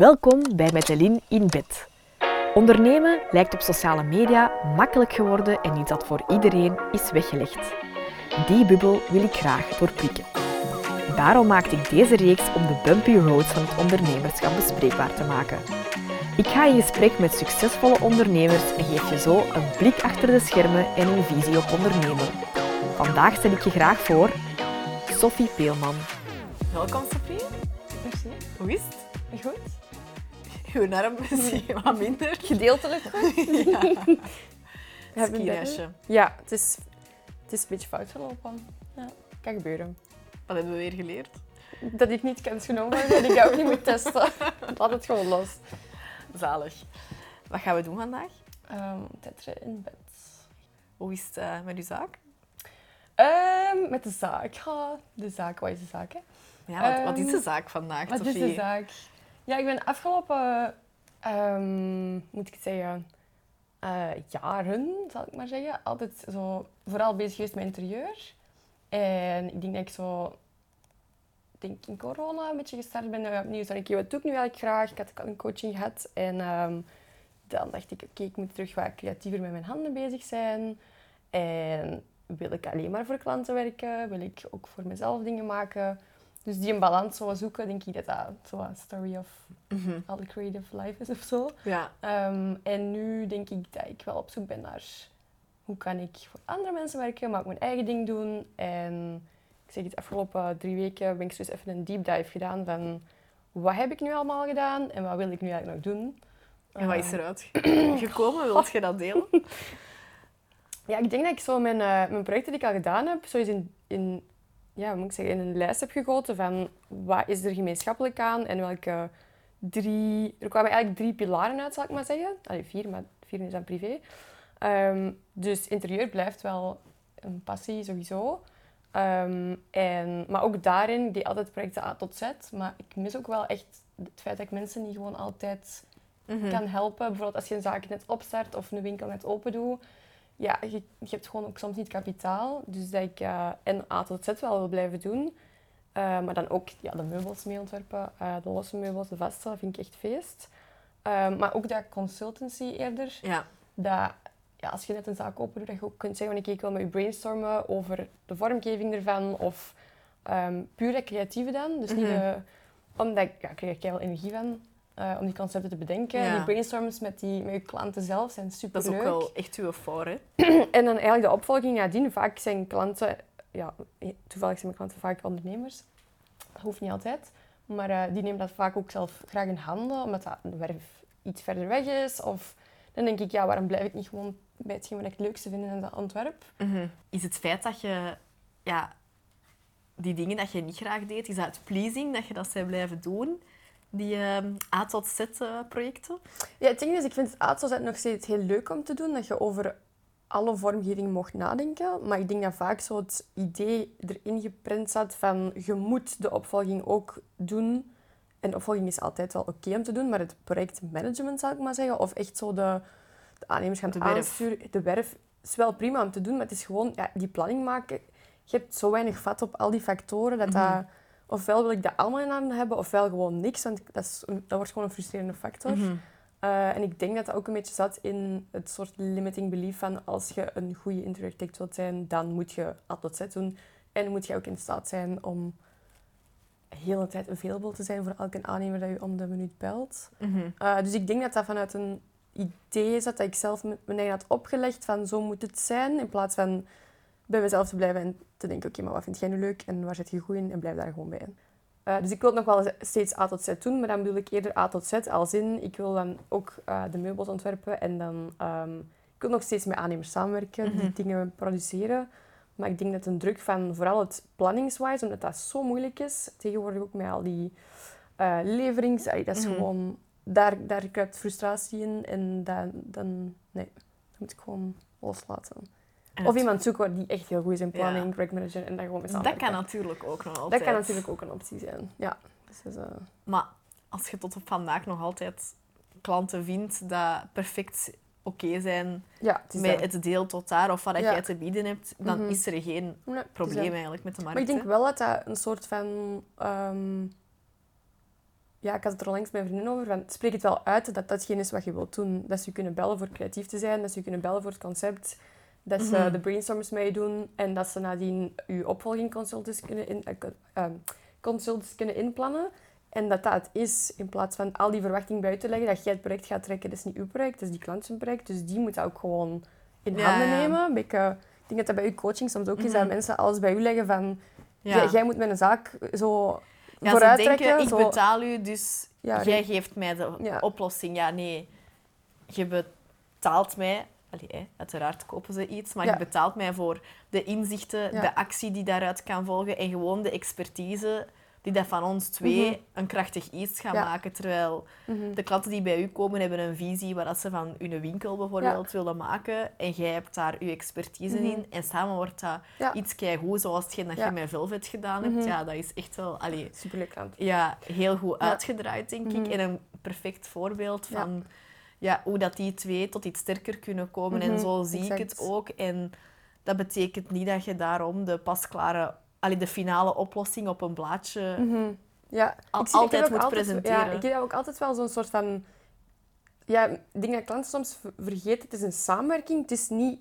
Welkom bij Metelin in bed. Ondernemen lijkt op sociale media makkelijk geworden en iets dat voor iedereen is weggelegd. Die bubbel wil ik graag doorprikken. Daarom maakte ik deze reeks om de bumpy roads van het ondernemerschap bespreekbaar te maken. Ik ga in gesprek met succesvolle ondernemers en geef je zo een blik achter de schermen en een visie op ondernemen. Vandaag stel ik je graag voor Sophie Peelman. Welkom Sophie. Merci. Hoe is het? Goed. Uw arm is wat minder. Gedeeltelijk goed. Ja. Ja, het is, het is een beetje fout gelopen. Ja, kan gebeuren. Wat hebben we weer geleerd? Dat ik niet kans genomen heb, dat ik ook niet moet testen. Laat het gewoon los. Zalig. Wat gaan we doen vandaag? Um, tetteren in bed. Hoe is het eh, met uw zaak? Ehm, met de zaak. Ja, de zaak, wat is de zaak? Hè? Ja, wat, wat is de Ehm, zaak vandaag, Wat Sophie? is de zaak? Ja, ik ben afgelopen, ehm, moet ik het zeggen, eh, jaren, zal ik maar zeggen, altijd zo vooral bezig geweest met interieur. En ik denk dat ik zo, denk in corona een beetje gestart ben. En opnieuw zei ik, wat doe ik nu eigenlijk graag? Ik had al een coaching gehad. En ehm, dan dacht ik, oké, ik moet terug wat creatiever met mijn handen bezig zijn. En wil ik alleen maar voor klanten werken? Wil ik ook voor mezelf dingen maken? Dus die een balans zo zoeken, denk ik dat dat zo'n story of Mhm. all creative life is of zo. Ja. Ehm, en nu denk ik dat ik wel op zoek ben naar hoe kan ik voor andere mensen werken, maar ook mijn eigen ding doen. En ik zeg het, afgelopen drie weken ben ik dus even een deep dive gedaan van wat heb ik nu allemaal gedaan en wat wil ik nu eigenlijk nog doen. En wat is Ehm, eruit gekomen? Wilt je dat delen? Ja, ik denk dat ik zo mijn, eh, mijn projecten die ik al gedaan heb, zo eens in, in, ja, moet ik zeggen, in een lijst heb gegoten van wat is er gemeenschappelijk aan en welke drie... Er kwamen eigenlijk drie pilaren uit, zal ik maar zeggen. Allee, vier, maar vier is dan privé. Ehm, dus interieur blijft wel een passie, sowieso. Ehm, en, maar ook daarin, ik deed altijd projecten A tot Z. Maar ik mis ook wel echt het feit dat ik mensen niet gewoon altijd Mhm. kan helpen. Bijvoorbeeld als je een zaak net opstart of een winkel net open doet. Ja, je, je hebt gewoon ook soms niet kapitaal. Dus dat ik eh, en A tot Z wel wil blijven doen. Eh, maar dan ook ja, de meubels mee ontwerpen. eh, de losse meubels, de vaste, vind ik echt feest. Maar ook dat consultancy eerder. Ja. Dat ja, als je net een zaak open doet, dat je ook kunt zeggen oké, ik wil met je brainstormen over de vormgeving ervan. Of ehm, puur dat creatieve dan. Dus niet Mhm. de... Omdat ik, ja, ik krijg er energie van. Eh, om die concepten te bedenken. Ja. Die brainstorms met, die, met je klanten zelf zijn Dat super is ook wel echt uw voor, hè? En dan eigenlijk de opvolging nadien. Vaak zijn klanten... Ja, toevallig zijn mijn klanten vaak ondernemers. Dat hoeft niet altijd. Maar eh, die nemen dat vaak ook zelf graag in handen. Omdat dat de werf iets verder weg is. Of dan denk ik, ja, waarom blijf ik niet gewoon bij hetgeen wat ik het leukste vind in dat ontwerp? Mhm. Is het feit dat je ja, die dingen dat je niet graag deed, is dat het pleasing dat je dat zou blijven doen? Die ehm, A tot Z eh, projecten? Ja, het ding is, ik vind het uitzet nog steeds heel leuk om te doen. Dat je over alle vormgeving mocht nadenken. Maar ik denk dat vaak zo het idee erin geprent zat van je moet de opvolging ook doen. En de opvolging is altijd wel oké om te doen, maar het projectmanagement zou ik maar zeggen, of echt zo de, de aannemers gaan De werf. aansturen, de werf, is wel prima om te doen, maar het is gewoon ja, die planning maken. Je hebt zo weinig vat op al die factoren dat dat... Ofwel wil ik dat allemaal in handen hebben, ofwel gewoon niks, want dat, is, dat wordt gewoon een frustrerende factor. Mhm. Uh, en ik denk dat dat ook een beetje zat in het soort limiting belief van als je een goede interarchitect wilt zijn, dan moet je A tot Z doen. En moet je ook in staat zijn om de hele tijd available te zijn voor elke aannemer dat je om de minuut belt. Mhm. Uh, dus ik denk dat dat vanuit een idee zat dat ik zelf mijn eigen had opgelegd van zo moet het zijn, in plaats van bij mezelf te blijven en te denken, oké, maar wat vind jij nu leuk en waar zit je goed in en blijf daar gewoon bij. Uh, dus ik wil nog wel steeds A tot Z doen, maar dan bedoel ik eerder A tot Z als in, ik wil dan ook uh, de meubels ontwerpen en dan um, ik wil nog steeds met aannemers samenwerken, Mhm. die dingen produceren. Maar ik denk dat een druk van vooral het planningswise, omdat dat zo moeilijk is, tegenwoordig ook met al die uh, leverings, allee, dat is Mhm. gewoon, daar, daar kruipt frustratie in en dan, dan, nee, dat moet ik gewoon loslaten. Of iemand zoeken die echt heel goed is in Ja. planning, projectmanager en daar gewoon mee Dat kan natuurlijk ook nog altijd. Dat kan natuurlijk ook een optie zijn. Ja. Dus, dat is, eh, Maar als je tot op vandaag nog altijd klanten vindt dat perfect oké zijn ja, het met dat. het deel tot daar of wat Ja. jij te bieden hebt, dan Mhm. is er geen Nee, probleem dat. eigenlijk met de markt. Maar ik denk hè. wel dat dat een soort van... ehm, ja, ik had het er onlangs met mijn vriendin over, van, spreek het wel uit dat datgene is wat je wilt doen. Dat ze je kunnen bellen voor creatief te zijn, dat ze je kunnen bellen voor het concept, dat ze Mhm. de brainstorms meedoen en dat ze nadien je opvolgingconsults kunnen, in, consults kunnen inplannen. En dat dat is, in plaats van al die verwachtingen bij u te leggen, dat jij het project gaat trekken. Dat is niet uw project, dat is die klant zijn project. Dus die moet dat ook gewoon in Ja, handen nemen. Ik denk dat dat bij uw coaching soms ook is, dat Mhm. mensen alles bij u leggen van... Ja. Jij, moet met een zaak zo Ja, vooruit ze denken, trekken. ik zo, betaal u, dus Ja, jij geeft mij de oplossing. Ja, nee. Je betaalt mij... Allee, hè, uiteraard kopen ze iets, maar Ja. je betaalt mij voor de inzichten, Ja. de actie die daaruit kan volgen en gewoon de expertise die dat van ons twee Mhm. een krachtig iets gaan Ja. maken. Terwijl Mhm. de klanten die bij u komen hebben een visie waar dat ze van hun winkel bijvoorbeeld willen maken en jij hebt daar je expertise Mhm. in en samen wordt dat iets keigoed, zoals hetgeen dat je met Velvet gedaan hebt. Ja, dat is echt wel... Allee, Superleuk klant. ja, heel goed uitgedraaid, denk ik. En een perfect voorbeeld van ja. hoe dat die twee tot iets sterker kunnen komen. En Mhm, zo zie ik het ook. En dat betekent niet dat je daarom de pasklare... Allee, de finale oplossing op een blaadje... Mhm. Ja, Al- zie- altijd moet altijd, presenteren. Ja, ik heb ook altijd wel zo'n soort van... Ja, ik denk dat klanten soms vergeten, het is een samenwerking. Het is niet...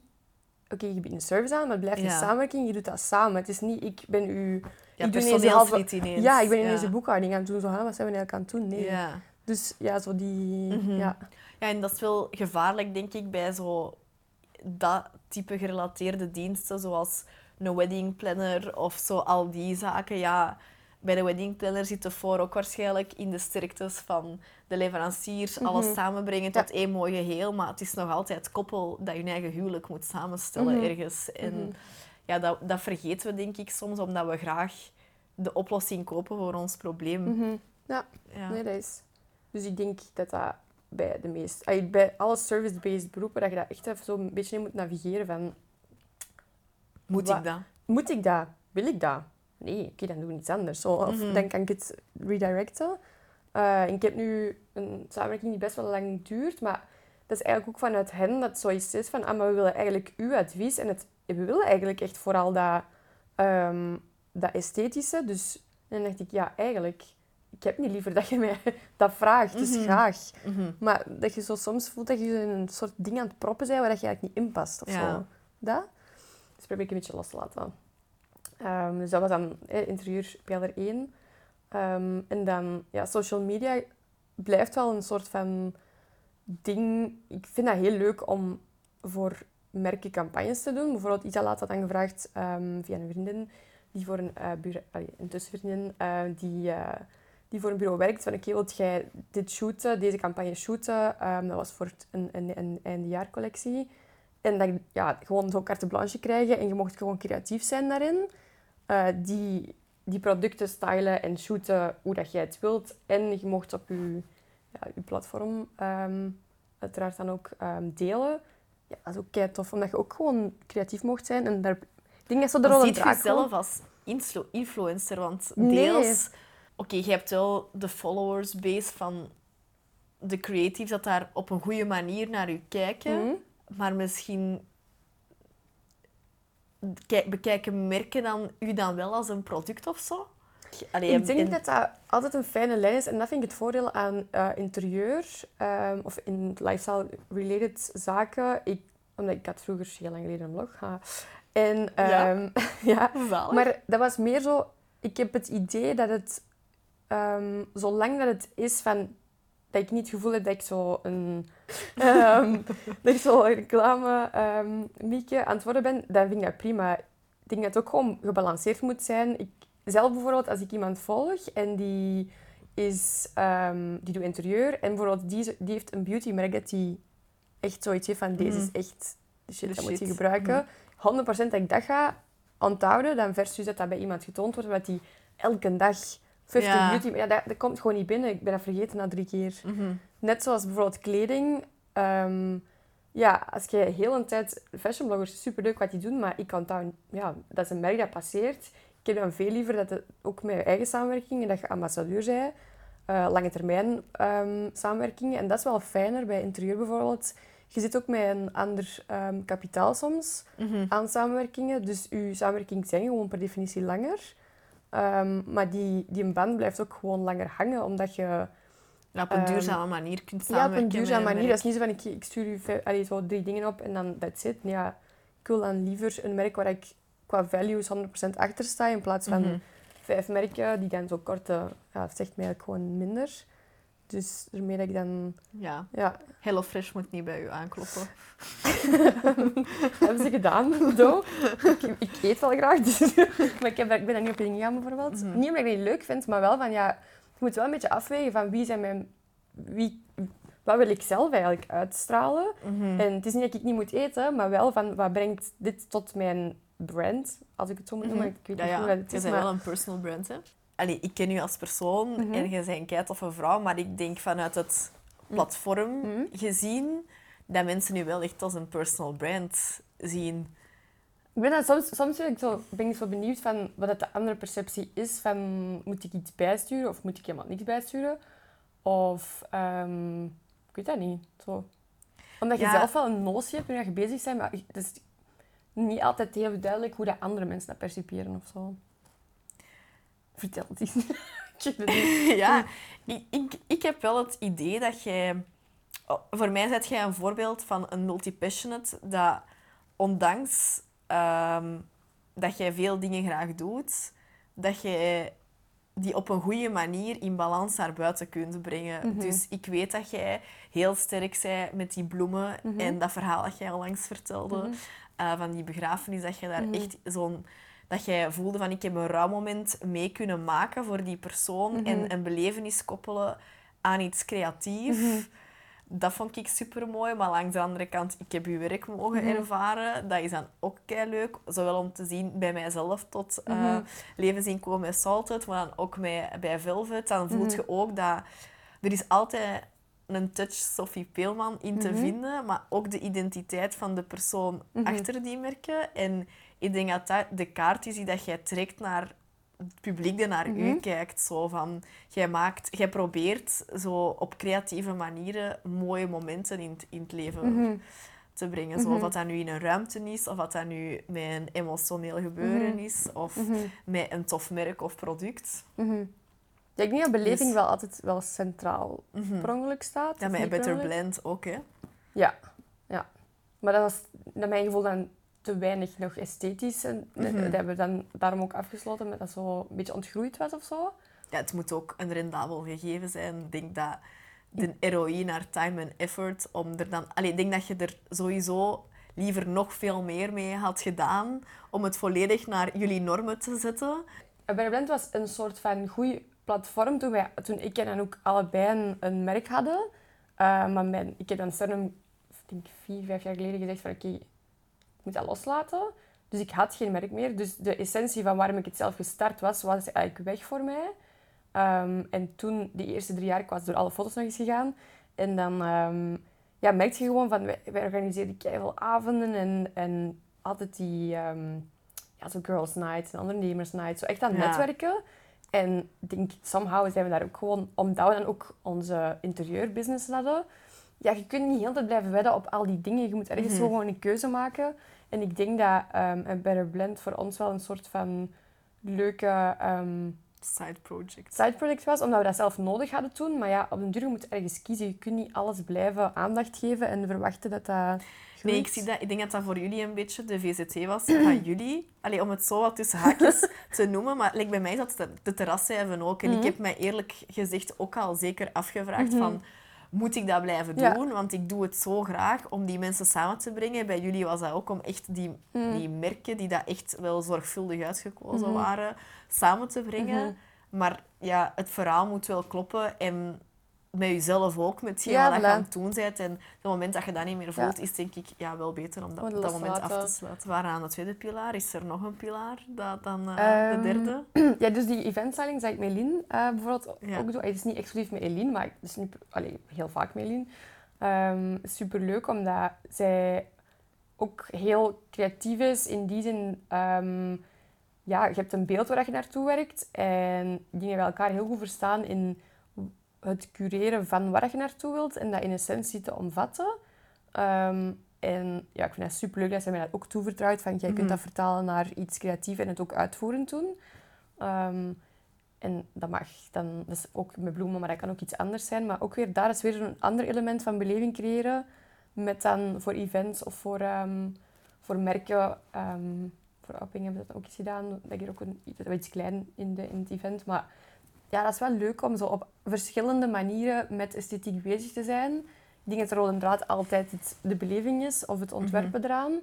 Oké, je biedt een service aan, maar het blijft Ja. een samenwerking. Je doet dat samen. Het is niet, ik ben u... Ja, ik doe ineens halve... ineens. Ja, ik ben ineens ja. de boekhouding aan het doen. Zo, wat zijn we eigenlijk aan het doen? Nee. Ja. Dus ja, zo die... Mhm. Ja. Ja, en dat is wel gevaarlijk, denk ik, bij zo dat type gerelateerde diensten, zoals een wedding planner of zo, al die zaken. Ja, bij de wedding planner zit de voor ook waarschijnlijk in de sterktes van de leveranciers, alles Mhm. samenbrengen tot één mooi geheel, maar het is nog altijd koppel dat je eigen huwelijk moet samenstellen Mhm. ergens. En ja, dat, dat vergeten we denk ik soms, omdat we graag de oplossing kopen voor ons probleem. Ja, Ja. nee, dat is... Dus ik denk dat dat bij de meest... Bij alle service-based beroepen, dat je dat echt even zo een beetje in moet navigeren van... Moet ik dat? Moet ik dat? Wil ik dat? Nee, oké, dan doe ik iets anders. Zo, of Mhm. dan kan ik het redirecten. Eh, en ik heb nu een samenwerking die best wel lang duurt, maar dat is eigenlijk ook vanuit hen dat zoiets is van, ah, maar we willen eigenlijk uw advies en het, we willen eigenlijk echt vooral dat, ehm, dat esthetische. Dus dan dacht ik, ja, eigenlijk, ik heb niet liever dat je mij dat vraagt, dus Mhm. graag. Mhm. Maar dat je zo soms voelt dat je in een soort ding aan het proppen bent waar dat je eigenlijk niet in past of Ja. zo. Dat? Dus probeer ik een beetje los te laten. Ehm, dus dat was dan eh, interieur pijler 1. Ehm, en dan, ja, social media blijft wel een soort van ding. Ik vind dat heel leuk om voor merken campagnes te doen. Bijvoorbeeld Isalaat had dan gevraagd ehm, via een vriendin, die voor een, eh allee, een tussenvriendin, eh, die, eh, die voor een bureau werkt. Van oké, wilt jij dit shooten, deze campagne shooten? Ehm, dat was voor een, een, een eindejaarcollectie. En dan ja, gewoon zo'n carte blanche krijgen en je mocht gewoon creatief zijn daarin. Eh, die, die producten stylen en shooten hoe dat jij het wilt. En je mocht op je, ja, je platform ehm, uiteraard dan ook ehm, delen. Ja, dat is ook kei tof, omdat je ook gewoon creatief mocht zijn. En daar, ik denk dat zo de Maar rol ziet je draak jezelf als influ- influencer? Want Nee. Oké, je hebt wel de followers base van de creatives dat daar op een goede manier naar u kijken. Mhm. Maar misschien kijk- bekijken merken dan u dan wel als een product of zo? Allee, Ik denk en- dat dat altijd een fijne lijn is. En dat vind ik het voordeel aan eh, interieur ehm, of in lifestyle-related zaken. Ik, omdat ik had vroeger heel lang geleden een blog. ha. En, Ja? ehm, ja. Maar dat was meer zo... Ik heb het idee dat het... ehm, zolang dat het is van... Dat ik niet het gevoel heb dat ik zo een... ehm, dat ik zo reclame ehm mieke aan het worden ben, dan vind ik dat prima. Ik denk dat het ook gewoon gebalanceerd moet zijn. Ik, zelf bijvoorbeeld, als ik iemand volg en die, is, die doet interieur en bijvoorbeeld die, die heeft een beautymerk dat die echt zoiets heeft van deze is Mhm. echt de shit, De dat moet je gebruiken. 100% dat ik dat ga onthouden, dan versus dat dat bij iemand getoond wordt, omdat die elke dag 50 Ja. beauty... Ja, dat, dat komt gewoon niet binnen. Ik ben dat vergeten na drie keer. Mhm. Net zoals bijvoorbeeld kleding. Ehm, ja, als je heel een tijd... Fashionbloggers, superleuk wat die doen, maar ik kan dat... Ja, dat is een merk dat passeert. Ik heb dan veel liever dat het ook met je eigen samenwerking, en dat je ambassadeur bent, eh, lange termijn ehm, samenwerkingen. En dat is wel fijner bij interieur bijvoorbeeld. Je zit ook met een ander ehm, kapitaal soms Mhm. aan samenwerkingen. Dus je samenwerkingen zijn gewoon per definitie langer. Ehm, maar die, die een band blijft ook gewoon langer hangen, omdat je... Ja, op een Ehm, duurzame manier kunt Ja, samenwerken. op een duurzame manier. Dat is niet zo van, ik, ik stuur je allee, zo drie dingen op en dan that's it. Ja, ik wil dan liever een merk waar ik qua values 100% achter sta, in plaats van Mhm. vijf merken die dan zo korte... Ja, dat zegt mij eigenlijk gewoon minder. Dus daarmee dat ik dan... Ja, Ja, HelloFresh moet niet bij u aankloppen. hebben ze gedaan, zo. Ik, ik eet wel graag, dus, maar ik, heb, ik ben daar niet op ingegaan bijvoorbeeld. Mhm. Niet omdat ik het leuk vind, maar wel van ja, je moet wel een beetje afwegen van wie zijn mijn... Wie, wat wil ik zelf eigenlijk uitstralen? Mhm. En het is niet dat ik niet moet eten, maar wel van wat brengt dit tot mijn brand, als ik het zo moet noemen. Mhm. Ik weet Ja, niet ja. hoe dat het je is, bent maar... wel een personal brand, hè? Allee, ik ken u als persoon Mhm. en je bent een kei toffe vrouw, maar ik denk vanuit het platform Mhm. gezien dat mensen u wel echt als een personal brand zien. Ik ben dan soms, soms ben ik zo, ben ik zo benieuwd van wat de andere perceptie is van moet ik iets bijsturen of moet ik helemaal niks bijsturen? Of ehm, ik weet dat niet. Zo. Omdat je Ja. zelf wel een notie hebt wanneer je bezig bent, maar het is niet altijd heel duidelijk hoe dat andere mensen dat perciperen of zo. Vertel niet. ja, ik, ik, ik heb wel het idee dat jij... Voor mij zet jij een voorbeeld van een multi-passionate dat ondanks ehm, dat jij veel dingen graag doet, dat jij die op een goede manier in balans naar buiten kunt brengen. Mhm. Dus ik weet dat jij heel sterk bent met die bloemen Mhm. en dat verhaal dat jij al langs vertelde Mhm. eh, van die begrafenis, dat je daar echt zo'n... Dat jij voelde van, ik heb een rouwmoment mee kunnen maken voor die persoon en Mhm. een belevenis koppelen aan iets creatiefs. Mhm. Dat vond ik super mooi. Maar langs de andere kant, ik heb uw werk mogen Mhm. ervaren. Dat is dan ook kei leuk. Zowel om te zien bij mijzelf tot eh Mhm. levensinkomen met Salted, maar dan ook bij, bij Velvet. Dan voelt Mhm. je ook dat er is altijd een touch Sophie Peelman in te vinden, maar ook de identiteit van de persoon achter die merken. En ik denk dat dat de kaart is die dat jij trekt naar het publiek dat naar u Mhm. kijkt. Zo van, jij, maakt, jij probeert zo op creatieve manieren mooie momenten in, het- in het leven Mhm. te brengen. Zo, Mhm. Of dat dat nu in een ruimte is, of dat dat nu met een emotioneel gebeuren Mhm. is, of met een tof merk of product. Ja, ik denk dat beleving Dus- wel altijd wel centraal per ongeluk staat. Ja, met Better. Blend ook, hè. Ja, ja. Maar dat was naar mijn gevoel dan te weinig nog esthetisch. En Mhm. dat hebben we dan daarom ook afgesloten met dat zo een beetje ontgroeid was of zo. Ja, het moet ook een rendabel gegeven zijn. Ik denk dat de ROI naar time en effort om er dan... Allee, ik denk dat je er sowieso liever nog veel meer mee had gedaan om het volledig naar jullie normen te zetten. Blend was een soort van goed platform toen, wij, toen ik en ook allebei een, een merk hadden. Eh, maar mijn, ik heb dan Sternum, ik denk vier, vijf jaar geleden gezegd van oké, moet dat loslaten. Dus ik had geen merk meer. Dus de essentie van waarom ik het zelf gestart was, was eigenlijk weg voor mij. Ehm, en toen, die eerste drie jaar, ik was door alle foto's nog eens gegaan. En dan ehm, ja, merkte je gewoon van, wij, wij organiseerden keiveel avonden en, en altijd die, ehm, ja, zo girls nights en ondernemers nights. Zo echt aan Ja. netwerken. En ik denk, somehow zijn we daar ook gewoon, omdat we dan ook onze interieurbusiness hadden. Ja, je kunt niet heel tijd blijven wedden op al die dingen. Je moet ergens Mhm. gewoon een keuze maken. En ik denk dat ehm een Better Blend voor ons wel een soort van leuke ehm Side project. side project was, omdat we dat zelf nodig hadden toen. Maar ja, op den duur moet je ergens kiezen. Je kunt niet alles blijven aandacht geven en verwachten dat dat Nee, ik, zie dat, ik denk dat dat voor jullie een beetje de VZT was van jullie. Allee, om het zo wat tussen haakjes te noemen. Maar like, bij mij dat de, de terrascijven ook. En Mhm. ik heb mij eerlijk gezegd ook al zeker afgevraagd Mhm. van... Moet ik dat blijven Ja. doen? Want ik doe het zo graag om die mensen samen te brengen. Bij jullie was dat ook om echt die, die merken, die dat echt wel zorgvuldig uitgekozen Mhm. waren, samen te brengen. Mhm. Maar ja, het verhaal moet wel kloppen. En met jezelf ook, met hetgeen Ja, wat je aan het doen bent. En op het moment dat je dat niet meer voelt, is denk ik ja, wel beter om dat op dat moment af te sluiten. Waar aan de tweede pilaar? Is er nog een pilaar dat dan eh, Ehm, de derde? Ja, dus die eventstyling zag ik met Eline eh, bijvoorbeeld Ja. ook doen. Het is niet exclusief met Eline, maar het is niet, heel vaak met Eline. Ehm Super leuk, omdat zij ook heel creatief is in die zin. ehm, ja, je hebt een beeld waar je naartoe werkt en die hebben elkaar heel goed verstaan in het cureren van waar je naartoe wilt en dat in essentie te omvatten. Ehm, en ja, ik vind het super leuk dat zij mij dat ook toevertrouwt. Van, jij Mhm. kunt dat vertalen naar iets creatiefs en het ook uitvoerend doen. Ehm, en dat mag dan, dat is ook met bloemen, maar dat kan ook iets anders zijn. Maar ook weer, daar is weer een ander element van beleving creëren. Met dan voor events of voor, ehm, voor merken. voor Upping hebben we dat ook eens gedaan. Dat is ook een, dat iets klein in, de, in het event. Maar ja, dat is wel leuk om zo op verschillende manieren met esthetiek bezig te zijn. Ik denk dat de rode draad altijd het, de beleving is of het ontwerpen eraan.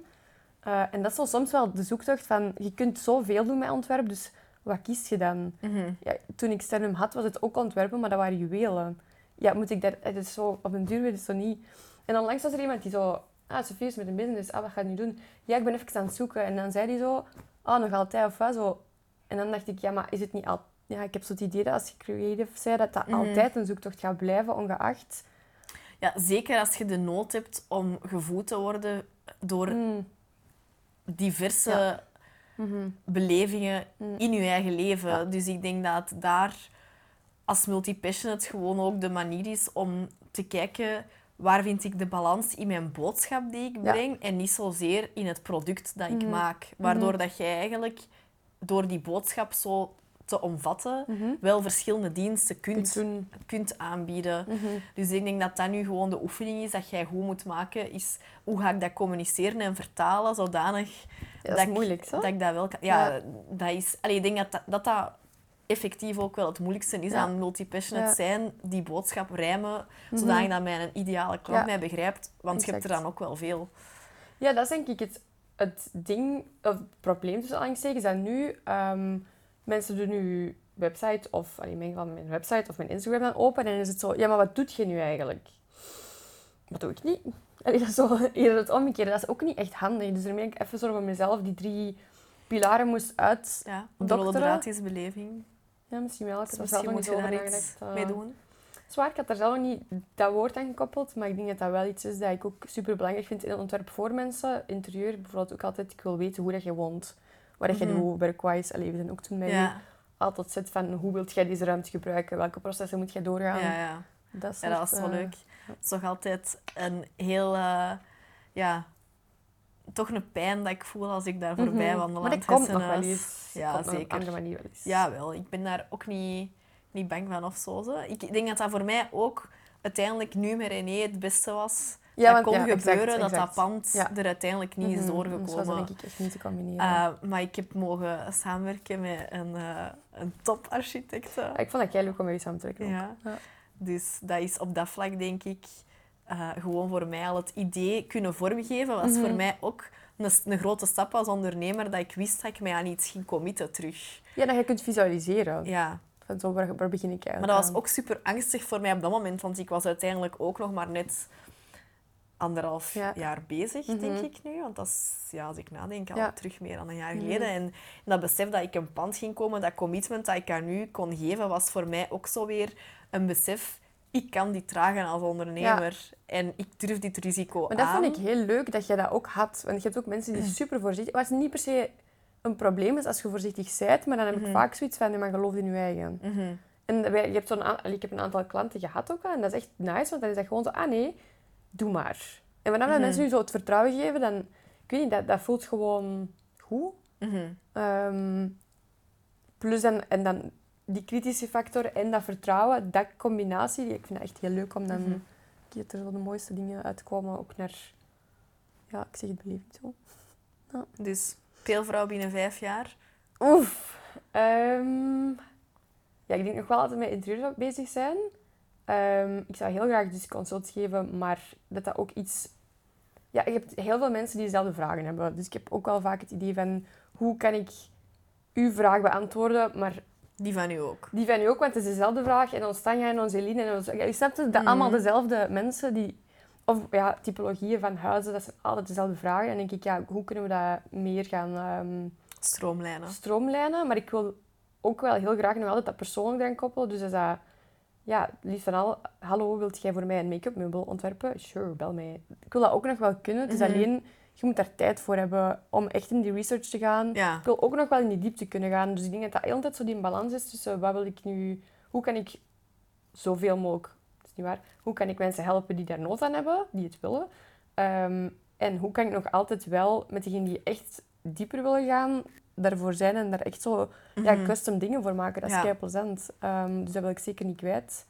Eh, en dat is soms wel de zoektocht van, je kunt zoveel doen met ontwerp, dus wat kies je dan? Mhm. Ja, toen ik Sternum had, was het ook ontwerpen, maar dat waren juwelen. Ja, moet ik daar... Het is zo... Op een duur weet het zo niet... En onlangs was er iemand die zo... Ah, Sofie is met een business. Ah, wat ga je nu doen? Ja, ik ben even aan het zoeken. En dan zei hij zo... Ah, nog altijd of wat? Zo. En dan dacht ik, ja, maar is het niet al... Ja, ik heb zo het idee dat als je creative zei, dat dat Mhm. altijd een zoektocht gaat blijven, ongeacht... Ja, zeker als je de nood hebt om gevoed te worden door Mm. diverse Ja. Mhm. belevingen Mm. in je eigen leven. Ja. Dus ik denk dat daar als multipassionate gewoon ook de manier is om te kijken waar vind ik de balans in mijn boodschap die ik Ja. breng en niet zozeer in het product dat ik Mhm. maak. Waardoor dat jij eigenlijk door die boodschap zo te omvatten Mhm. wel verschillende diensten kunt, Kunt aanbieden. Mhm. Dus ik denk dat dat nu gewoon de oefening is dat jij goed moet maken. Is hoe ga ik dat communiceren en vertalen zodanig Ja, dat is ik- moeilijk, zo. dat ik dat wel kan. Ja, Ja. dat is. Allee, ik denk dat dat, dat dat effectief ook wel het moeilijkste is Ja. aan multipassionate Ja. zijn. Die boodschap rijmen, Mhm. zodanig dat mijn ideale klant Ja. mij begrijpt. Want je hebt er dan ook wel veel. Ja, dat is denk ik het, het ding, of het probleem tussen aanhalingstekens, dat nu ehm, mensen doen nu website of, in mijn geval mijn website of mijn Instagram dan open en dan is het zo, ja, maar wat doet je nu eigenlijk? Dat doe ik niet. Allee, dat is zo eerder het omgekeerde. Dat is ook niet echt handig. Dus daarmee ik even zo voor mezelf die drie pilaren moest uit... Ja, de is beleving. Ja, misschien wel. Ik Dus heb er zelf misschien nog moet niet je over daar iets nagedacht. mee eh. doen. Zwaar, ik had daar zelf niet dat woord aan gekoppeld, maar ik denk dat dat wel iets is dat ik ook super belangrijk vind in een ontwerp voor mensen. Interieur bijvoorbeeld ook altijd, ik wil weten hoe dat je woont. Wat dat je Mhm. doet, werkwise. Allee, we zijn ook toen met Ja. u altijd zit van hoe wilt jij deze ruimte gebruiken, welke processen moet jij doorgaan. Ja, ja. Dat, ja, dat soort, was wel eh, leuk. Het is toch altijd een heel... eh, ja, toch een pijn dat ik voel als ik daar voorbij mhm. wandel Maar dat komt nog wel eens. Ja, Komt nog op zeker. een andere manier wel eens. Ja, wel. Ik ben daar ook niet, niet bang van of zo. zo. Ik denk dat dat voor mij ook uiteindelijk nu met René het beste was. Ja, dat want- kon ja, gebeuren dat dat exact. pand Ja. er uiteindelijk niet is Mhm, doorgekomen. Dus was dat denk ik echt niet te combineren. Uh, maar ik heb mogen samenwerken met een, eh een toparchitecte. Ja, ik vond dat jij leuk om mee samen te werken. Ja. Ja. Dus dat is op dat vlak, denk ik, eh, gewoon voor mij al het idee kunnen vormgeven. Was Mhm. voor mij ook een, een grote stap als ondernemer, dat ik wist dat ik mij aan iets ging committen terug. ja, dat je kunt visualiseren. Ja. Van zo, waar, waar begin ik Maar eigenlijk dat was ook super angstig voor mij op dat moment, want ik was uiteindelijk ook nog maar net anderhalf Ja. jaar bezig, denk Mhm. ik nu. Want dat is, ja, als ik nadenk, al Ja. terug meer dan een jaar Mhm. geleden. En dat besef dat ik een pand ging komen, dat commitment dat ik aan nu kon geven, was voor mij ook zo weer een besef. Ik kan dit dragen als ondernemer en ik durf dit risico Maar dat aan. vond ik heel leuk dat je dat ook had. Want je hebt ook mensen die super voorzichtig... Wat niet per se een probleem is als je voorzichtig bent, maar dan heb ik Mhm. vaak zoiets van, nee, maar geloof in je eigen. Mhm. En wij- je hebt zo'n aan- ik heb een aantal klanten gehad ook al, en dat is echt nice, want dan is dat gewoon zo, ah nee, doe maar. En wanneer dat Mhm. mensen nu zo het vertrouwen geven, dan... Ik weet niet, dat, dat voelt gewoon goed. Mhm. Ehm, plus dan, en dan die kritische factor en dat vertrouwen, dat combinatie, die- ik vind dat echt heel leuk om dan... Mhm. Dat er zo de mooiste dingen uitkomen, ook naar... Ja, ik zeg het beleving zo. Dus peelvrouw binnen vijf jaar. Oef. Ehm, ja, ik denk nog wel altijd met interieur bezig zijn. Ehm, ik zou heel graag dus consults geven, maar dat dat ook iets... Ja, je hebt heel veel mensen die dezelfde vragen hebben. Dus ik heb ook wel vaak het idee van... Hoe kan ik uw vraag beantwoorden, maar Die van u ook. die van u ook, want het is dezelfde vraag. En ons Tanja en onze Eline en. Ja, je snapt het, dat Mhm. allemaal dezelfde mensen die... Of ja, typologieën van huizen, dat zijn altijd dezelfde vragen. En dan denk ik, ja, hoe kunnen we dat meer gaan... ehm, Stroomlijnen. stroomlijnen, maar ik wil ook wel heel graag nog altijd dat persoonlijk eraan koppelen. Dus is dat, ja, liefst van al, hallo, wilt jij voor mij een make-up meubel ontwerpen? Sure, bel mij. Ik wil dat ook nog wel kunnen. Het is Mhm. alleen, je moet daar tijd voor hebben om echt in die research te gaan. Ja. Ik wil ook nog wel in die diepte kunnen gaan. Dus ik denk dat dat heel tijd zo die balans is tussen wat wil ik nu, hoe kan ik zoveel mogelijk, dat is niet waar, hoe kan ik mensen helpen die daar nood aan hebben, die het willen. Ehm, en hoe kan ik nog altijd wel met degenen die echt dieper willen gaan, daarvoor zijn en daar echt zo ja, Mhm. custom dingen voor maken. Dat is Ja. kei plezant. Ehm, dus dat wil ik zeker niet kwijt.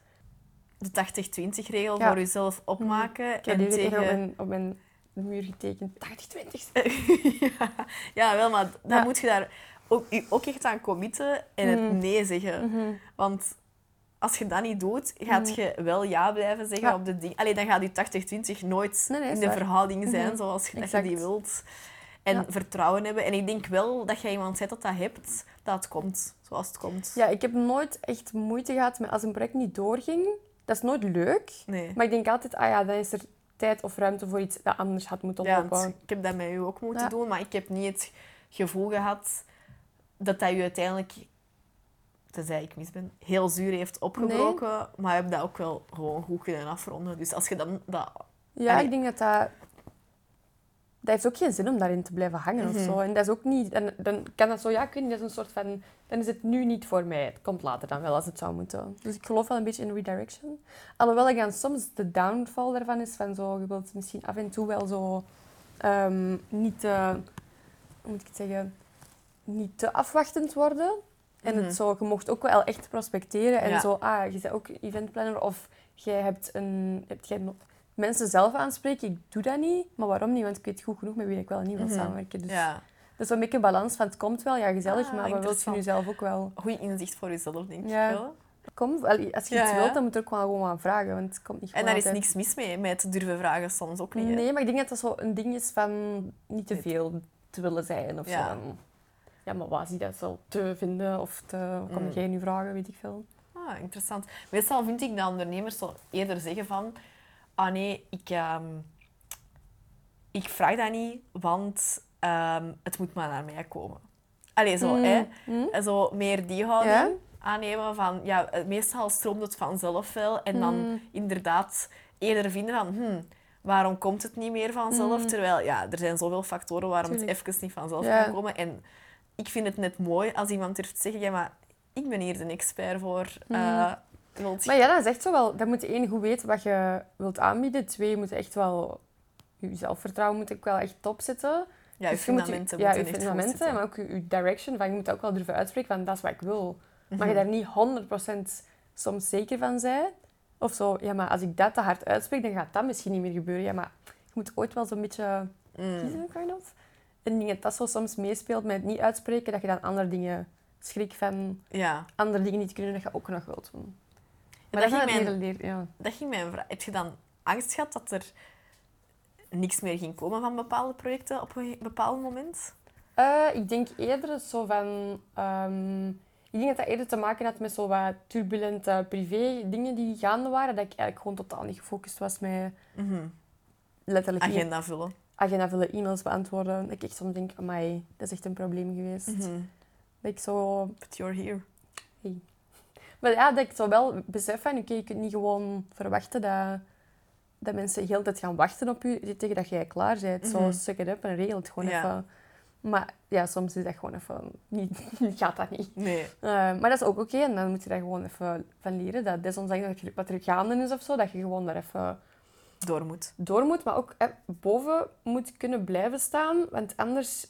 De 80-20 regel Ja. voor jezelf opmaken. Ik heb die tegen... op, mijn, op mijn muur getekend. 80-20. ja. ja, wel, maar dan moet je daar ook, ook echt aan committen en het Mhm. nee zeggen. Mhm. Want als je dat niet doet, gaat Mhm. je wel ja blijven zeggen Ja. op de ding. Allee, dan gaat die 80-20 nooit Nee, nee, in de waar. verhouding zijn Mhm. zoals je, dat je die wilt. En Ja. vertrouwen hebben. En ik denk wel dat je iemand zet dat dat hebt, dat het komt zoals het komt. Ja, ik heb nooit echt moeite gehad met als een project niet doorging. Dat is nooit leuk. Nee. Maar ik denk altijd, ah ja, dan is er tijd of ruimte voor iets dat anders had moeten Ja, lopen. want ik heb dat met u ook moeten Ja. doen, maar ik heb niet het gevoel gehad dat dat u uiteindelijk, tenzij ik mis ben, heel zuur heeft opgebroken. Maar je hebt dat ook wel gewoon goed kunnen afronden. Dus als je dan dat... Ja, Allee. ik denk dat dat... Dat heeft ook geen zin om daarin te blijven hangen Mhm. of zo. En dat is ook niet... En dan kan dat zo, ja, ik weet niet, dat is een soort van... Dan is het nu niet voor mij. Het komt later dan wel, als het zou moeten. Dus ik geloof wel een beetje in redirection. Alhoewel ik dan soms de downfall daarvan is van zo... Je wilt misschien af en toe wel zo... ehm, niet te... Hoe moet ik het zeggen? Niet te afwachtend worden. En Mhm. het zo, je mocht ook wel echt prospecteren. En Ja. zo, ah, je bent ook eventplanner. Of jij hebt een... Hebt jij mensen zelf aanspreken. Ik doe dat niet. Maar waarom niet? Want ik weet goed genoeg met wie ik wel niet wil Mhm. samenwerken. Dus Ja, dat is een beetje een balans van het komt wel, ja, gezellig. Ah, maar wat wilt je nu zelf ook wel? goed inzicht voor jezelf, denk Ja. ik wel. Kom, als je Ja, iets wilt, dan moet je er ook wel gewoon aan vragen. Want het komt niet En daar is niks mis mee, met durven vragen soms ook niet. hè. Nee, maar ik denk dat dat zo een ding is van niet te veel te willen zijn of Ja. zo. Ja, maar wat is die dat zo te vinden? Of te, kom Mm. jij nu vragen, weet ik veel. Ah, interessant. Meestal vind ik dat ondernemers zo eerder zeggen van... Ah nee, ik, ehm, ik vraag dat niet, want ehm, het moet maar naar mij komen. Allee, zo, Mm. hè. Mm. Zo meer die houding Ja? aannemen van... Ja, eh, meestal stroomt het vanzelf wel. En dan Mm. inderdaad eerder vinden van... Hmm, waarom komt het niet meer vanzelf? Mm. Terwijl, ja, er zijn zoveel factoren waarom Tuurlijk. het even niet vanzelf Ja. kan komen. En ik vind het net mooi als iemand durft te zeggen... Ja, maar ik ben hier de expert voor. Eh, wilt je- Maar ja, dat is echt zo wel. Dan moet je één goed weten wat je wilt aanbieden. Twee, je moet echt wel... Je zelfvertrouwen moet ook wel echt top zitten. Ja, je Dus je moet fundamenten ja, je echt goed fundamenten, maar ook je, je direction. Van, je moet ook wel durven uitspreken van dat is wat ik wil. Maar je Mhm. daar niet 100% soms zeker van bent. Of zo, ja, maar als ik dat te hard uitspreek, dan gaat dat misschien niet meer gebeuren. Ja, maar je moet ooit wel zo'n beetje Mm. kiezen, kind of. En ik denk dat dat zo soms meespeelt met het niet uitspreken, dat je dan andere dingen schrik van Ja, andere dingen niet kunnen dat je ook nog wilt doen. Maar dat dat, ging mijn- een leer, ja. dat ging mijn vraag. Heb je dan angst gehad dat er niks meer ging komen van bepaalde projecten op een bepaald moment? Eh, ik denk eerder zo van... ehm, ik denk dat dat eerder te maken had met zo wat turbulente privé dingen die gaande waren. Dat ik eigenlijk gewoon totaal niet gefocust was met letterlijk niet Agenda vullen. agenda vullen, e-mails beantwoorden. Dat ik echt soms denk, amai, dat is echt een probleem geweest. Mhm. Dat ik zo... But you're here. Maar ja, dat ik zo wel besef van, oké, je kunt niet gewoon verwachten dat, dat mensen de hele tijd gaan wachten op je tegen dat jij klaar bent. Zo, Mhm. suck it up en regel het gewoon Ja. even. Maar ja, soms is dat gewoon even... Niet, gaat dat niet. Nee. Eh, maar dat is ook oké en dan moet je daar gewoon even van leren. Dat desondanks dat je- wat er gaande is of zo, dat je gewoon daar even Door moet. door moet, maar ook eh, boven moet kunnen blijven staan. Want anders,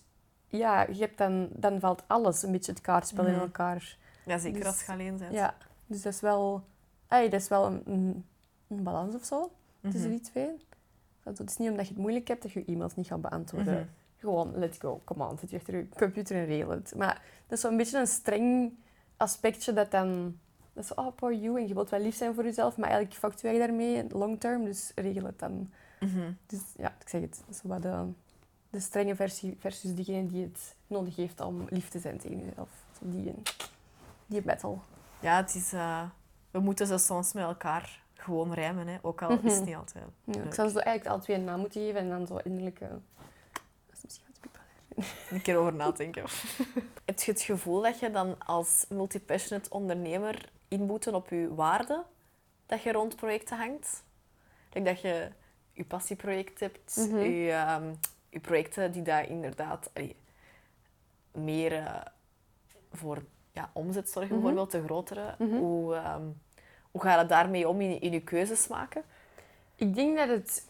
ja, je hebt dan, dan valt alles een beetje het kaartspel in Mhm. elkaar. Ja, zeker Dus- als je alleen bent. Ja, dus dat is wel, dat is wel een, een, een balans of zo tussen Mhm. die twee. Want het is niet omdat je het moeilijk hebt dat je je e-mails niet gaat beantwoorden. Mhm. Gewoon, let's go, come on, zit je achter je computer en regel het. Maar dat is zo'n beetje een streng aspectje dat dan... Dat is, oh, poor you, en je wilt wel lief zijn voor jezelf, maar eigenlijk factuur je daarmee long term, dus regel het dan. Mhm. Dus ja, ik zeg het, dat is wat de, de strenge versie versus degene die het nodig heeft om lief te zijn tegen jezelf. Zo die, die battle. Ja, het is... eh, we moeten ze soms met elkaar gewoon rijmen, hè. ook al is het Mhm. niet altijd. Ja, ik zou ze eigenlijk alle twee een naam moeten geven en dan zo innerlijk... eh, dat is misschien wat piepel. Een keer over nadenken. Heb je het gevoel dat je dan als multipassionate ondernemer inboeten op je waarde dat je rond projecten hangt? Dat je je passieproject hebt, Mhm. je, ehm, je projecten die daar inderdaad allee, meer eh, voor ja, omzet zorgen, Mhm. bijvoorbeeld de grotere. Mhm. Hoe, ehm, hoe ga je daarmee om in, in je keuzes maken? Ik denk dat het...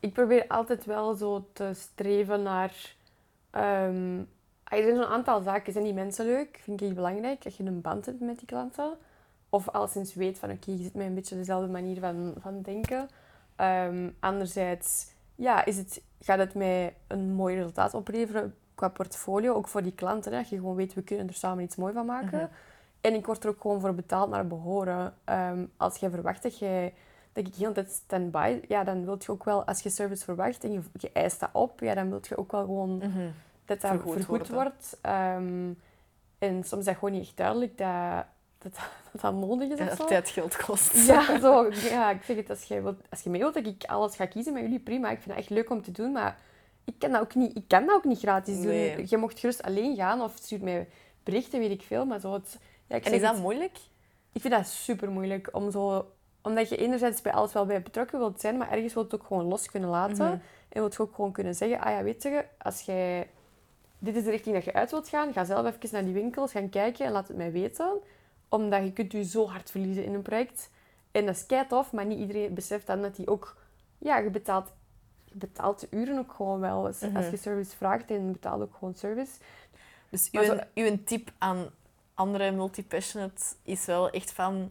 Ik probeer altijd wel zo te streven naar... ah, er zijn zo'n aantal zaken. Zijn die mensen leuk? Vind ik belangrijk. Dat je een band hebt met die klanten. Of alleszins weet van, oké, je zit met een beetje dezelfde manier van, van denken. Ehm, anderzijds, ja, is het, gaat het mij een mooi resultaat opleveren qua portfolio. Ook voor die klanten. Hè, dat je gewoon weet, we kunnen er samen iets moois van maken. Mhm. En ik word er ook gewoon voor betaald naar behoren. Ehm, als jij verwacht dat, jij, dat ik heel tijd stand-by... Ja, dan wil je ook wel, als je service verwacht en je, je eist dat op, ja, dan wil je ook wel gewoon Mhm. dat dat Vergoed wordt. Ehm, en soms is dat gewoon niet echt duidelijk dat dat, dat, dat nodig is of dat tijd geld kost. Ja, zo, ja, ik zeg het, als je, wilt, als je mee wilt dat ik alles ga kiezen met jullie, prima. Ik vind het echt leuk om te doen, maar ik kan dat ook niet, ik kan dat ook niet gratis doen. Nee. Je mocht gerust alleen gaan of stuur mij berichten, weet ik veel. Maar zo het, ja, ik En is dat het, moeilijk? ik vind dat super moeilijk om zo... Omdat je enerzijds bij alles wel bij betrokken wilt zijn, maar ergens wilt het ook gewoon los kunnen laten. Mhm. En wilt je ook gewoon kunnen zeggen, ah ja, weet je, als jij... Dit is de richting dat je uit wilt gaan, ga zelf even naar die winkels gaan kijken en laat het mij weten. Omdat je kunt je zo hard verliezen in een project. En dat is kei tof, maar niet iedereen beseft dan dat die ook... Ja, je betaalt, betaalt de uren ook gewoon wel. Als, Mhm. als je service vraagt, en je betaalt ook gewoon service. Dus uw, zo- uw tip aan andere multipassionate is wel echt van...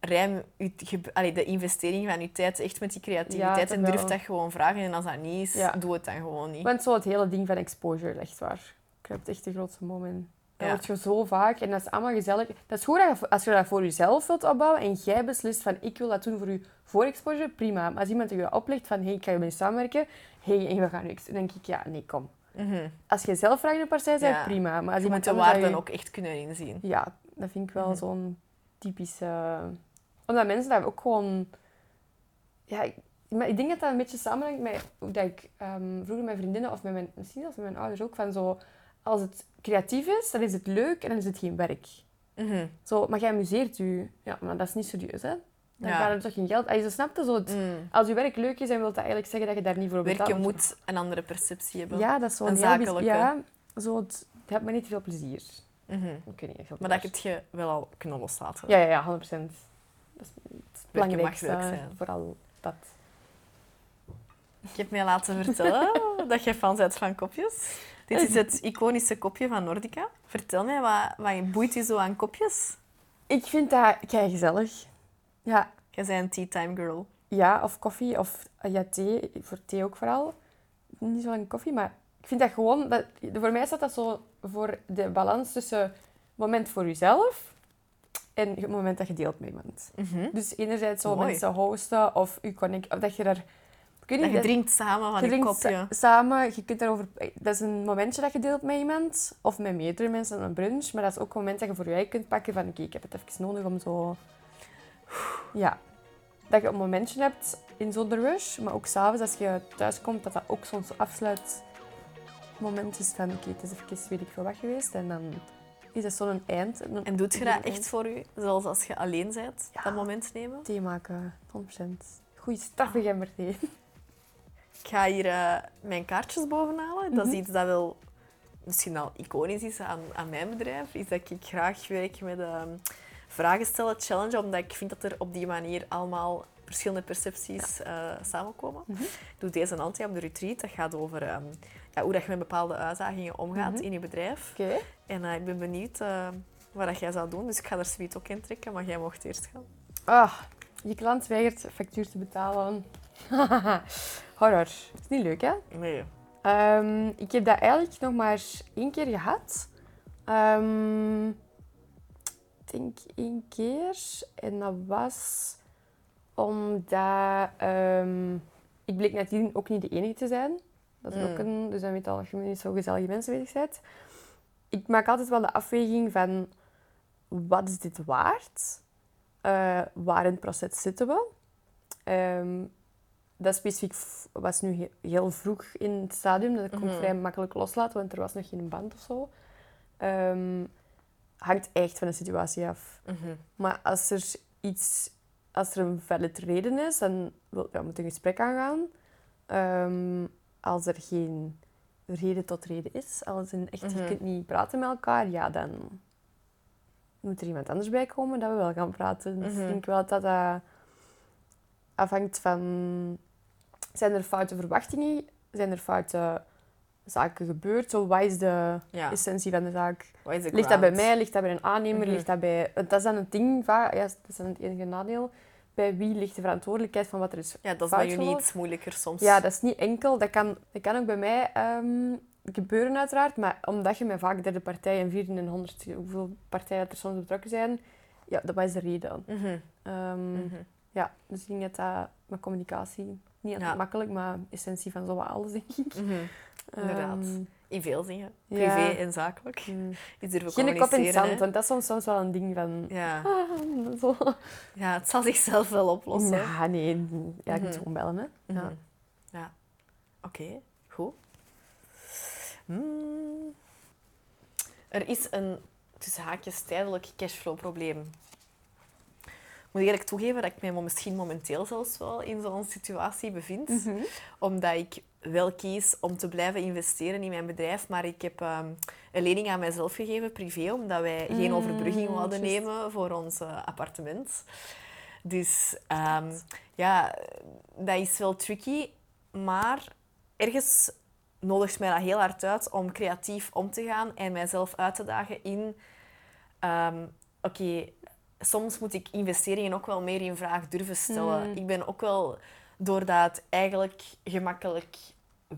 Rijm uw, ge- allee, de investering van je tijd echt met die creativiteit en durf dat gewoon vragen. En als dat niet is, Ja. doe het dan gewoon niet. Want zo het hele ding van exposure, echt waar. Ik heb het echt de grootste moment. Dat Ja. je zo vaak en dat is allemaal gezellig. Dat is goed als je dat voor jezelf wilt opbouwen en jij beslist van ik wil dat doen voor je voor exposure, prima. Maar als iemand je oplegt van hey, ik ga je mee samenwerken, hey, en we gaan ex- dan denk ik ja, nee, kom. Mhm. Als je zelf een partij bent, Ja. prima. Maar als Je moet iemand de dat waarden je- ook echt kunnen inzien. Ja, dat vind ik wel Mhm. zo'n typische... Omdat mensen dat ook gewoon... Ja, ik, maar ik denk dat dat een beetje samenhangt met hoe dat ik ehm, vroeger met vriendinnen of met mijn, misschien zelfs met mijn ouders ook, van zo... Als het creatief is, dan is het leuk en dan is het geen werk. Mhm. Zo, maar jij amuseert u. Ja, maar dat is niet serieus, hè? Dan Ja. gaat er toch geen geld... Als je zo het, Mm. als je werk leuk is, dan wil dat eigenlijk zeggen dat je daar niet voor betaalt. Werken want- moet een andere perceptie hebben. Ja, dat is zo een heel biz- zakelijke. Ja, zo het... Je hebt maar niet veel plezier. Ik weet niet veel Maar dat heb je wel al kunnen loslaten. Ja, ja, ja, 100% Dat is het Werken mag belangrijkste. leuk zijn. Vooral dat. Ik heb mij laten vertellen dat je fan bent van kopjes. Dit is het iconische kopje van Nordica. Vertel mij, wat, wat boeit je zo aan kopjes? Ik vind dat kei gezellig. Ja, Jij bent een tea time girl. ja, of koffie of ja, thee. Voor thee ook vooral. Niet zo lang koffie, maar ik vind dat gewoon... Dat, voor mij staat dat zo voor de balans tussen moment voor jezelf en het moment dat je deelt met iemand. Dus enerzijds zo Mooi. mensen hosten of connect... Of dat je daar... Dat je drinkt samen van Je drinkt kopje. sa- samen, je kunt daarover... Dat is een momentje dat je deelt met iemand. Of met meerdere mensen aan een brunch. Maar dat is ook een moment dat je voor je kunt pakken van... Oké, ik heb het even nodig om zo... Ja. Dat je een momentje hebt in zo'n rush. Maar ook s'avonds als je thuis komt, dat dat ook zo'n afsluitmoment is van... Oké, het is even weet ik veel wat geweest. En dan is dat zo'n eind. Een En doet je dat eind. echt voor je? Zoals als je alleen bent, Ja. dat moment nemen? Thee maken, 100%. Goeie straffige gemberthee. Ik ga hier eh, mijn kaartjes bovenhalen. Dat is Mhm. iets dat wel misschien al iconisch is aan, aan mijn bedrijf. Is dat ik graag werk met ehm vragen stellen, challenge, omdat ik vind dat er op die manier allemaal verschillende percepties eh, samenkomen. Mhm. Ik doe deze altijd op de retreat. Dat gaat over ehm, ja, hoe dat je met bepaalde uitdagingen omgaat Mhm. in je bedrijf. En eh, ik ben benieuwd wat dat jij zou doen. Dus ik ga er zoiets ook in trekken, maar jij mocht eerst gaan. Ah, je klant weigert factuur te betalen. Horror. is niet leuk, hè? Nee. Ehm, ik heb dat eigenlijk nog maar één keer gehad. Ehm, ik denk één keer. En dat was omdat ehm, ik bleek nadien ook niet de enige te zijn. Dat is Mm. ook een... Dus dan weet je al dat je niet zo gezellige mensen bezig bent. Ik maak altijd wel de afweging van... Wat is dit waard? Eh, waar in het proces zitten we? Ehm, dat specifiek was nu he- heel vroeg in het stadium. Dat ik Mhm. vrij makkelijk loslaten, want er was nog geen band of zo. Ehm, hangt echt van de situatie af. Mhm. Maar als er iets, als er een valid reden is, dan ja, moet een gesprek aangaan. Ehm, als er geen reden tot reden is, als in echt, Mhm. je kunt niet praten met elkaar, ja, dan moet er iemand anders bij komen dat we wel gaan praten. Dus Mhm. ik denk wel dat dat afhangt van... Zijn er foute verwachtingen? Zijn er foute zaken gebeurt. Zo, wat is de Ja. essentie van de zaak? Is Ligt dat bij mij? Ligt dat bij een aannemer? Mhm. Ligt dat bij... Dat is dan het ding, ja, dat is dan het enige nadeel. Bij wie ligt de verantwoordelijkheid van wat er is Ja, dat is bij jullie iets moeilijker soms. Ja, dat is niet enkel. Dat kan, dat kan ook bij mij ehm, gebeuren uiteraard. Maar omdat je met vaak derde partij en vierde en honderd... Hoeveel partijen er soms betrokken zijn... Ja, dat was de reden. Ja, dus ik denk dat dat met communicatie... Niet altijd Ja. makkelijk, maar essentie van zowat alles, denk ik. Mhm. Inderdaad. Ehm, In veel dingen. ja. Privé en zakelijk. mm. Durven Geen kop in het zand, want dat is soms, soms wel een ding van... Ja. Ah, zo. ja, het zal zichzelf wel oplossen. Ja, nee. Ja, ik moet Mhm. gewoon bellen, hè. Mhm. Ja. Ja. Oké, goed. Hmm. Er is een tussen haakjes tijdelijk cashflow-probleem. Ik moet eerlijk toegeven dat ik mij misschien momenteel zelfs wel in zo'n situatie bevind. Mhm. Omdat ik wel kies om te blijven investeren in mijn bedrijf. Maar ik heb ehm, een lening aan mijzelf gegeven, privé, omdat wij geen Mm, overbrugging wilden nemen voor ons eh, appartement. Dus ehm, ja, dat is wel tricky. Maar ergens nodigt mij dat heel hard uit om creatief om te gaan en mijzelf uit te dagen in... ehm, Oké, soms moet ik investeringen ook wel meer in vraag durven stellen. Mm. Ik ben ook wel, doordat het eigenlijk gemakkelijk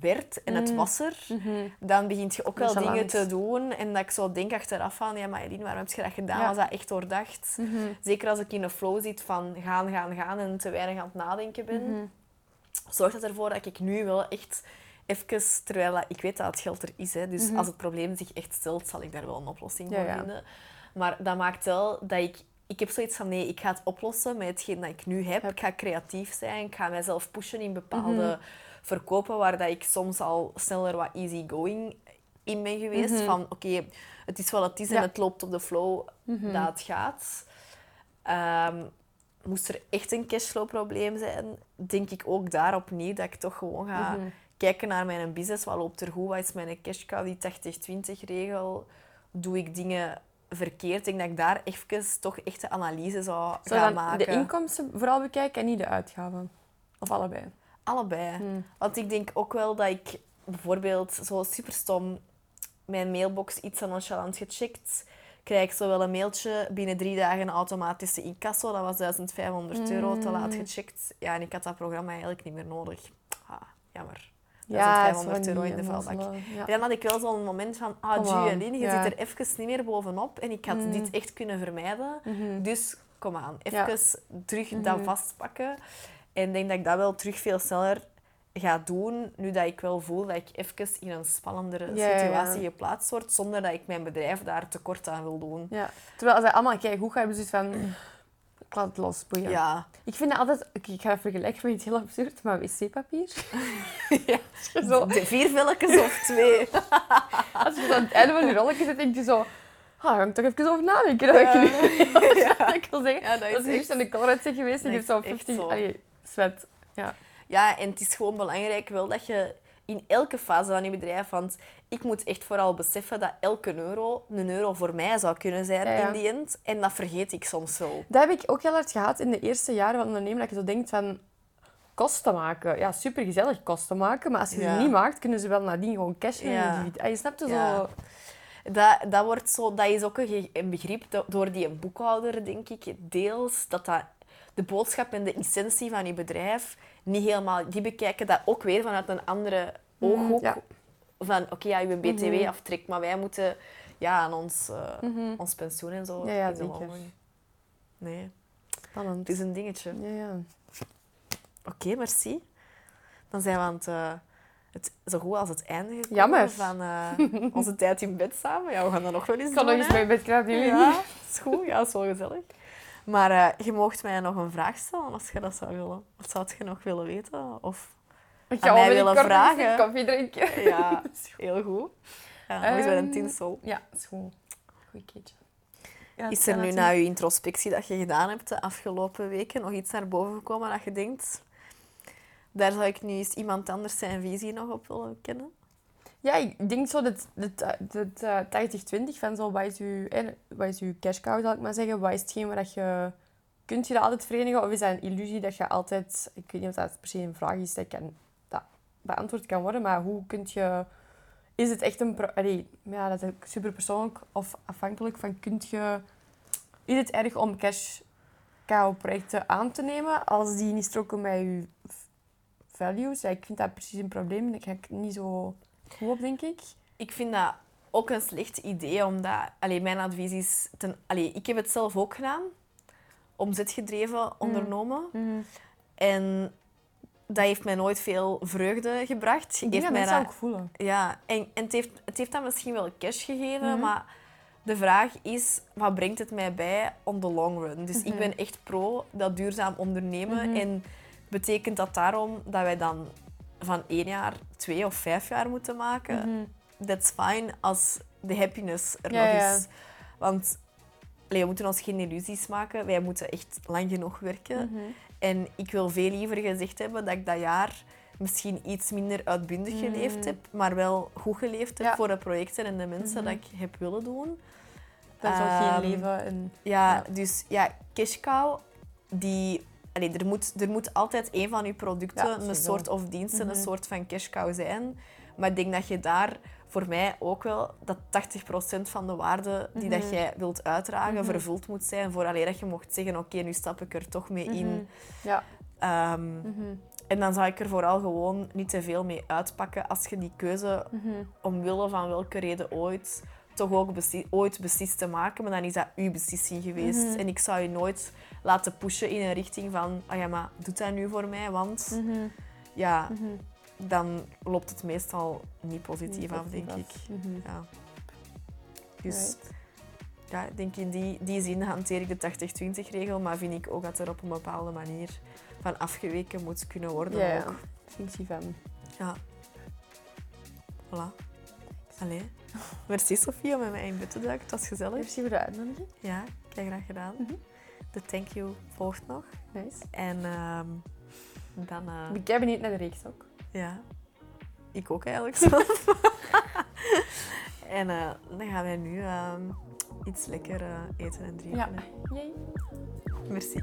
werd en het Mm. was er, Mhm. dan begint je ook wel dingen te doen. En dat ik zo denk achteraf van, ja, maar Eline, waarom heb je dat gedaan? Ja. Was dat echt doordacht? Mhm. Zeker als ik in een flow zit van gaan, gaan, gaan en te weinig aan het nadenken ben, Mhm. zorgt dat ervoor dat ik nu wel echt even, terwijl ik weet dat het geld er is, hè, dus als het probleem zich echt stelt, zal ik daar wel een oplossing Ja, voor ja. vinden. Maar dat maakt wel dat ik... Ik heb zoiets van, nee, ik ga het oplossen met hetgeen dat ik nu heb. Ik ga creatief zijn, ik ga mijzelf pushen in bepaalde Mhm. verkopen waar dat ik soms al sneller wat easygoing in ben geweest. Mhm. Van, oké, het is wat het is en het loopt op de flow Mhm. dat het gaat. Ehm, moest er echt een cashflow-probleem zijn, denk ik ook daarop niet dat ik toch gewoon ga kijken naar mijn business. Wat loopt er goed? Wat is mijn cash cow? Die 80-20-regel. Doe ik dingen verkeerd? Ik denk dat ik daar even toch echt de analyse zou Zo gaan maken. de inkomsten vooral bekijken en niet de uitgaven. Of allebei. Allebei. Hmm. Want ik denk ook wel dat ik bijvoorbeeld zo superstom mijn mailbox iets aan nonchalant gecheckt. Krijg ik zo wel een mailtje binnen drie dagen een automatische incasso. Dat was 1500 euro te laat Mm. gecheckt. Ja, en ik had dat programma eigenlijk niet meer nodig. Jammer. Ja, 1500 zo euro niet in de vuilbak. Ja. En dan had ik wel zo'n moment van, ah, Kom aan, Julie, je ja. zit er even niet meer bovenop. En ik had Mm. dit echt kunnen vermijden. Mhm. Dus kom aan, Ja. even terug dat Mhm. vastpakken. En ik denk dat ik dat wel terug veel sneller ga doen, nu dat ik wel voel dat ik even in een spannendere situatie geplaatst word, zonder dat ik mijn bedrijf daar tekort aan wil doen. Ja. Terwijl als hij allemaal kijkt, hoe ga je zoiets van... Ik laat het los, boeien. Ja. Ik vind dat altijd... ik ga dat vergelijken met iets heel absurd, maar wc-papier. ja. Zo. De vier velletjes of twee. Als je zo aan het einde van je rolletje zit, denk je zo... Ah, ga ik toch even over nadenken. Dat ik nu... ja. ik wil zeggen, Ja, dat dat is echt- aan de Colruyt geweest. dat Ik heb zo echt 50... zo. Allee, zwet. Ja. Ja, en het is gewoon belangrijk wel dat je in elke fase van je bedrijf, want ik moet echt vooral beseffen dat elke euro een euro voor mij zou kunnen zijn Ja, in die end. En dat vergeet ik soms wel. Dat heb ik ook heel hard gehad in de eerste jaren van ondernemen. Dat je zo denkt van... Kosten maken. Ja, super gezellig kosten maken. Maar als je Ja. ze niet maakt, kunnen ze wel nadien gewoon cashen. Ja. in je Je snapt het Ja. zo... Dat, dat, wordt zo, dat is ook een, begrip do- door die boekhouder, denk ik, deels. Dat, dat de boodschap en de essentie van je bedrijf niet helemaal... Die bekijken dat ook weer vanuit een andere ooghoek. ja. Van, oké, ja, je btw Mhm. aftrekt, maar wij moeten ja, aan ons, eh, Mhm. ons pensioen en zo Ja, ja, zeker. long- Nee, Spannend. het is een dingetje. Ja, ja. Oké, merci. Dan zijn we aan het, eh, het zo goed als het einde gekomen Jammer. van eh, onze tijd in bed samen. Ja, we gaan dat nog wel eens Ik kan doen. nog eens mee bed krijgen, jullie Ja, is goed. Ja, is wel gezellig. Maar je moogt mij nog een vraag stellen als je dat zou willen. Wat zou je nog willen weten? Of Aan mij willen vragen. koffie drinken. ja, heel goed. Ja, nog eens bij een Ehm, tinsel. Ja, is goed. Goed keertje. Ja, Is er nu na je introspectie dat je gedaan hebt de afgelopen weken nog iets naar boven gekomen dat je denkt... Daar zou ik nu eens iemand anders zijn visie nog op willen kennen? Ja, ik denk zo dat dat, eh, 80-20 van zo, wat is, uw, eh, wat is cash cow, zal ik maar zeggen. Wat is hetgeen waar dat je... Kunt je dat altijd verenigen? Of is dat een illusie dat je altijd... Ik weet niet of dat per se een vraag is dat, kan, dat beantwoord kan worden, maar hoe kun je is het echt een... Allee, ja, dat is super persoonlijk of afhankelijk van... Kunt je, is het erg om cash cow projecten aan te nemen als die niet stroken met je values? Ja, ik vind dat precies een probleem. Daar ga ik niet zo goed op, denk ik. Ik vind dat ook een slecht idee, omdat... Allee, mijn advies is... Ten, allee, ik heb het zelf ook gedaan. Omzetgedreven ondernomen. En dat heeft mij nooit veel vreugde gebracht. Ik denk dat mensen dat- ook voelen. Ja, en, en het, heeft, het heeft dan misschien wel cash gegeven, Mhm. maar de vraag is, wat brengt het mij bij on the long run? Dus ik Mhm. ben echt pro dat duurzaam ondernemen. Mhm. En betekent dat daarom dat wij dan van één jaar twee of vijf jaar moeten maken? That's fine als de happiness er Ja, nog ja. is. Want we moeten ons geen illusies maken. Wij moeten echt lang genoeg werken. En ik wil veel liever gezegd hebben dat ik dat jaar misschien iets minder uitbundig geleefd Mm. heb, maar wel goed geleefd heb Ja. voor de projecten en de mensen Mhm. dat ik heb willen doen. Dat is ook Ehm, geen leven. En, Ja, Ja. dus ja, cash cow, die... Allee, er, moet, er moet altijd een van je producten, Ja, een soort of diensten, Mhm. een soort van cash cow zijn. Maar ik denk dat je daar voor mij ook wel dat 80% van de waarde die dat Mhm. jij wilt uitdragen Mhm. vervuld moet zijn voor alleen dat je mocht zeggen oké, nu stap ik er toch mee in. Mhm. Ja. Ehm, en dan zou ik er vooral gewoon niet te veel mee uitpakken als je die keuze Mhm. omwille van welke reden ooit toch ook besli- ooit beslist te maken, maar dan is dat uw beslissing geweest. En ik zou je nooit laten pushen in een richting van, ah ja, maar doe dat nu voor mij, want ja. Dan loopt het meestal niet positief Niet af, denk ik. Mhm. Ja. Dus Right. ja, ik denk in die, die zin hanteer ik de 80-20 regel, maar vind ik ook dat er op een bepaalde manier van afgeweken moet kunnen worden. Ja, ook. Functie van. Ja. Voilà. Allee. Merci Sofie om met mij in bed te duiken. Het was gezellig. Merci voor de uitnodiging. Ja, kijk graag gedaan. Mhm. De thank you volgt nog. Nice. En ehm, dan... eh, Ik ben benieuwd naar de reeks ook. Ja, ik ook eigenlijk zelf. en eh, dan gaan wij nu ehm, iets lekker eh, eten en drinken. Ja. Yay. Merci.